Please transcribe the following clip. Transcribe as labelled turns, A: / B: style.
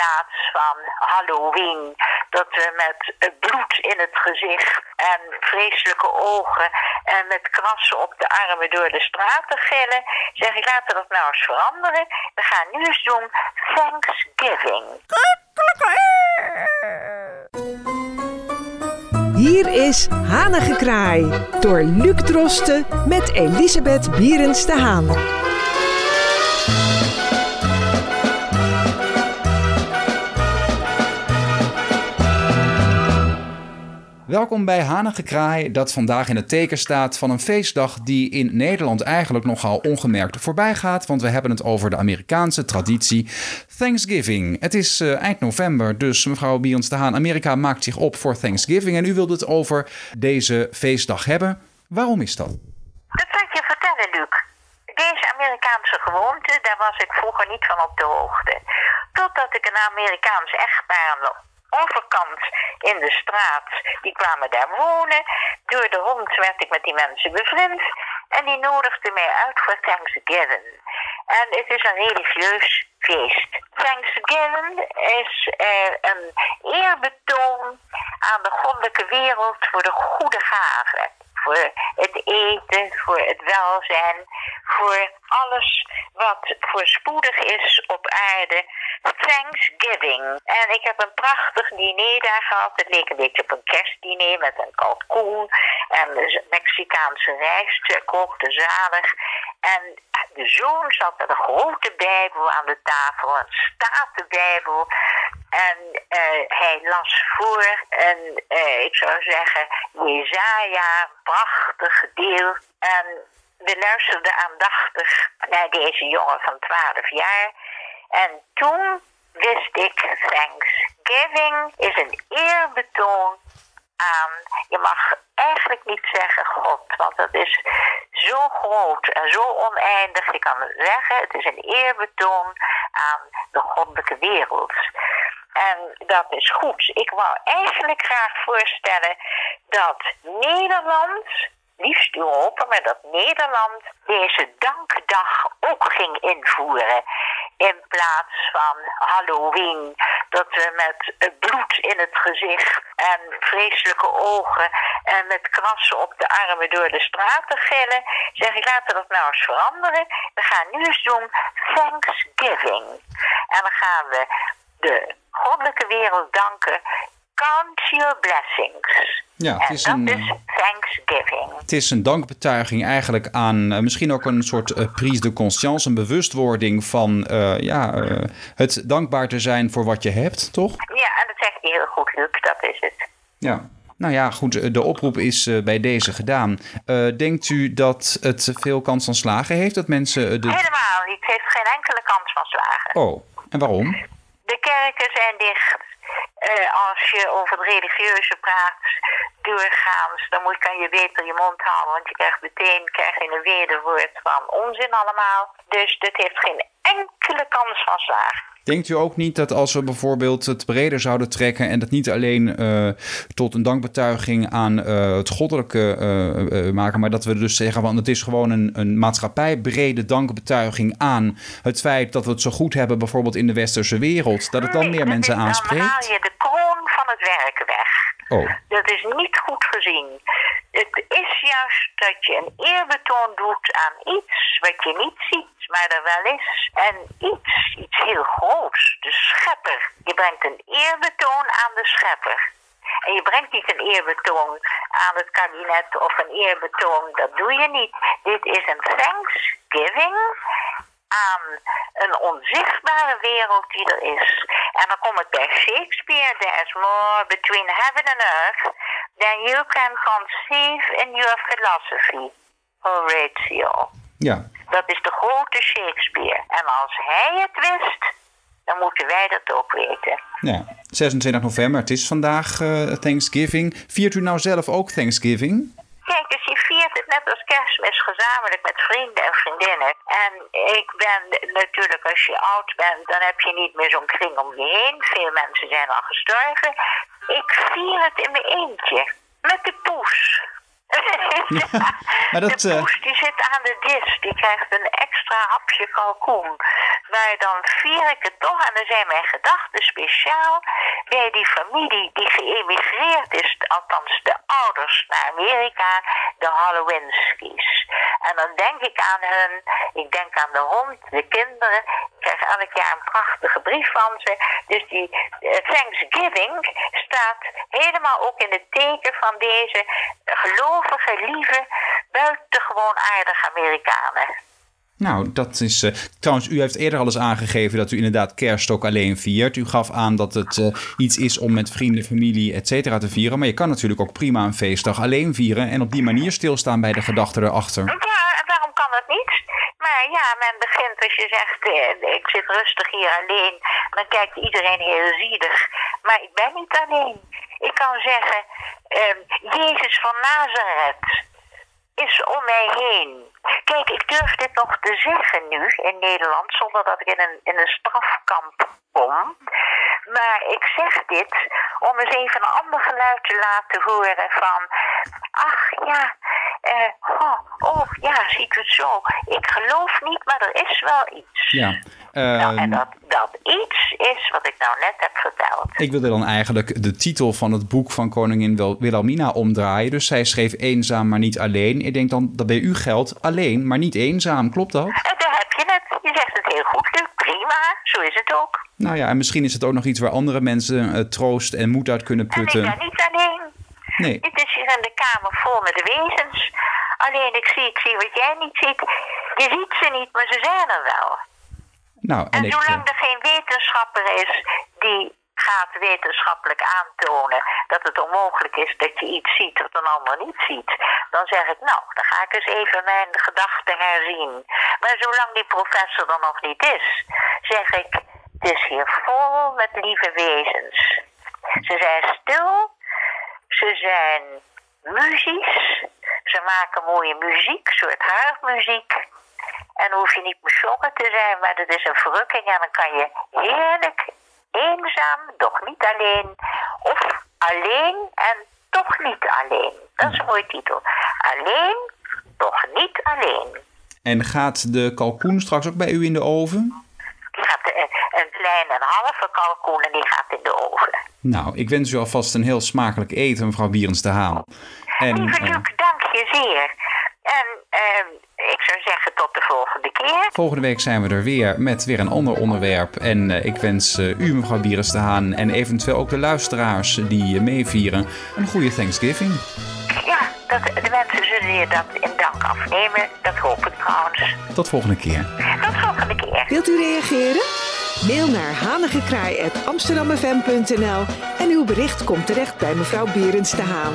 A: plaats van Halloween, dat we met bloed in het gezicht en vreselijke ogen en met krassen op de armen door de straten gillen, zeg ik laten we dat nou eens veranderen. We gaan nu eens doen Thanksgiving.
B: Hier is Hanengekraai door Luc Drosten met Elisabeth Bierens de Haan.
C: Welkom bij Hanengekraai, dat vandaag in het teken staat van een feestdag die in Nederland eigenlijk nogal ongemerkt voorbij gaat, want we hebben het over de Amerikaanse traditie Thanksgiving. Het is uh, eind november, dus mevrouw Bions de Haan, Amerika maakt zich op voor Thanksgiving en u wilde het over deze feestdag hebben. Waarom is dat?
A: Dat zal ik je vertellen, Luc. Deze Amerikaanse gewoonte, daar was ik vroeger niet van op de hoogte. Totdat ik een Amerikaans echtpaar overkant in de straat. Die kwamen daar wonen. Door de hond werd ik met die mensen bevriend. En die nodigde mij uit voor Thanksgiving. En het is een religieus feest. Thanksgiving is uh, een eerbetoon aan de goddelijke wereld voor de goede gaven voor het eten, voor het welzijn, voor alles wat voorspoedig is op aarde. Thanksgiving. En ik heb een prachtig diner daar gehad. Het leek een beetje op een kerstdiner met een kalkoen en Mexicaanse rijst, kookte zalig. En de zoon zat met een grote Bijbel aan de tafel, een statenbijbel. En uh, hij las voor, en uh, ik zou zeggen, Jezaja, prachtig deel. En we luisterden aandachtig naar deze jongen van 12 jaar. En toen wist ik, Thanksgiving is een eerbetoon aan, je mag eigenlijk niet zeggen God, want dat is zo groot en zo oneindig. Je kan zeggen, het is een eerbetoon aan de goddelijke wereld. En dat is goed. Ik wou eigenlijk graag voorstellen dat Nederland, liefst Europa, maar dat Nederland deze dankdag ook ging invoeren. In plaats van Halloween, dat we met bloed in het gezicht en vreselijke ogen en met krassen op de armen door de straten gillen, zeg ik laten we dat nou eens veranderen. We gaan nu eens doen Thanksgiving. En dan gaan we de goddelijke wereld danken. Count your blessings. Ja, het is een, is Thanksgiving.
C: Het is een dankbetuiging eigenlijk aan uh, misschien ook een soort uh, prise de conscience, een bewustwording van uh, ja, het dankbaar te zijn voor wat je hebt, toch?
A: Ja, en dat zegt heel goed, Luc, dat is het.
C: Ja. Nou ja, goed, de oproep is bij deze gedaan. denkt u dat het veel kans van slagen heeft? Dat mensen. De...
A: Helemaal niet. Het heeft geen enkele kans van slagen.
C: Oh, en waarom?
A: De kerken zijn dicht. Uh, als je over het religieuze praat, doorgaans, dan moet, kan je beter je mond houden, want je krijgt meteen krijg je een wederwoord van onzin allemaal. Dus dit heeft geen enkele kans van slagen.
C: Denkt u ook niet dat als we bijvoorbeeld het breder zouden trekken en dat niet alleen uh, tot een dankbetuiging aan uh, het goddelijke uh, maken, maar dat we dus zeggen van het is gewoon een, een maatschappijbrede dankbetuiging aan het feit dat we het zo goed hebben, bijvoorbeeld in de westerse wereld, dat het dan meer mensen aanspreekt? Dan
A: haal je de kroon van het werk weg. Oh. Dat is niet goed gezien. Het is juist dat je een eerbetoon doet aan iets wat je niet ziet maar er wel is. En iets, iets heel groots, de schepper. Je brengt een eerbetoon aan de schepper. En je brengt niet een eerbetoon aan het kabinet of een eerbetoon, dat doe je niet. Dit is een thanksgiving aan een onzichtbare wereld die er is. En dan kom ik bij Shakespeare, there's more between heaven and earth than you can conceive in your philosophy. Horatio.
C: Ja.
A: Dat is de grote Shakespeare. En als hij het wist, dan moeten wij dat ook weten.
C: Ja, 26 november, het is vandaag uh, Thanksgiving. Viert u nou zelf ook Thanksgiving?
A: Kijk, dus je viert het net als kerstmis gezamenlijk met vrienden en vriendinnen. En ik ben natuurlijk, als je oud bent, dan heb je niet meer zo'n kring om je heen. Veel mensen zijn al gestorven. Ik vier het in mijn eentje. Met de poes.
C: maar dat,
A: de poes die zit aan de dis, die krijgt een extra hapje kalkoen. Maar dan vier ik het toch en dan zijn mijn gedachten speciaal bij die familie die geëmigreerd is, althans de ouders naar Amerika, de Halloweenskis. En dan denk ik aan hun, ik denk aan de hond, de kinderen. Ik krijg elk jaar een prachtige brief van ze. Dus die uh, Thanksgiving staat helemaal ook in het teken van deze gelovige, lieve, buitengewoon aardige Amerikanen.
C: Nou, dat is. Uh, trouwens, u heeft eerder al eens aangegeven dat u inderdaad kerst ook alleen viert. U gaf aan dat het uh, iets is om met vrienden, familie, et cetera te vieren. Maar je kan natuurlijk ook prima een feestdag alleen vieren en op die manier stilstaan bij de gedachten erachter.
A: Ja, en waarom kan dat niet? Maar ja, men begint als je zegt, eh, ik zit rustig hier alleen, dan kijkt iedereen heel zielig. Maar ik ben niet alleen. Ik kan zeggen, uh, Jezus van Nazareth is om mij heen. Kijk, ik durf dit nog te zeggen nu in Nederland, zonder dat ik in een, in een strafkamp kom. Maar ik zeg dit om eens even een ander geluid te laten horen van... Ach ja, uh, oh, oh, ja, ziet u het zo. Ik geloof niet, maar er is wel iets.
C: Ja.
A: nou, en
C: ehm,
A: dat, dat iets is wat ik nou net heb verteld.
C: Ik wilde dan eigenlijk de titel van het boek van koningin Wil- Wilhelmina omdraaien. Dus zij schreef eenzaam, maar niet alleen. Ik denk dan dat bij u geldt alleen, maar niet eenzaam. Klopt dat?
A: En daar heb je het. Je zegt het heel goed, Luc. Prima, zo is het ook.
C: Nou ja, en misschien is het ook nog iets waar andere mensen eh, troost en moed uit kunnen
A: En ik ben
C: putten.
A: niet alleen.
C: Nee.
A: Dit is hier in de kamer vol met wezens. Alleen ik zie, ik zie wat jij niet ziet. Je ziet ze niet, maar ze zijn er wel.
C: Nou, en
A: En zolang
C: eh,
A: er geen wetenschapper is die gaat wetenschappelijk aantonen dat het onmogelijk is dat je iets ziet wat een ander niet ziet, dan zeg ik, nou, dan ga ik eens even mijn gedachten herzien. Maar zolang die professor er nog niet is, zeg ik, het is hier vol met lieve wezens. Ze zijn stil, ze zijn muzisch, ze maken mooie muziek, soort haarmuziek. En hoef je niet bezongen te zijn, maar dat is een verrukking. En dan kan je heerlijk, eenzaam, doch niet alleen. Of alleen en toch niet alleen. Dat is een mooie titel. Alleen, toch niet alleen.
C: En gaat de kalkoen straks ook bij u in de oven?
A: Die gaat een, een kleine en halve kalkoen en die gaat in de oven.
C: Nou, ik wens u alvast een heel smakelijk eten, mevrouw Bierens de Haan. En,
A: Lieve
C: eh,
A: Luc, dank je zeer. En ehm, ik zou zeggen tot de volgende keer.
C: Volgende week zijn we er weer met weer een ander onderwerp. En eh, ik wens eh, u, mevrouw Bieres de Haan, en eventueel ook de luisteraars die meevieren, een goede Thanksgiving.
A: Ja, dat, de mensen zullen je dat in dank afnemen. Dat hoop ik trouwens.
C: Tot volgende keer.
A: Tot volgende keer.
B: Wilt u reageren? Mail naar hanigekraai.amsterdammefm.nl en uw bericht komt terecht bij mevrouw Berends de Haan.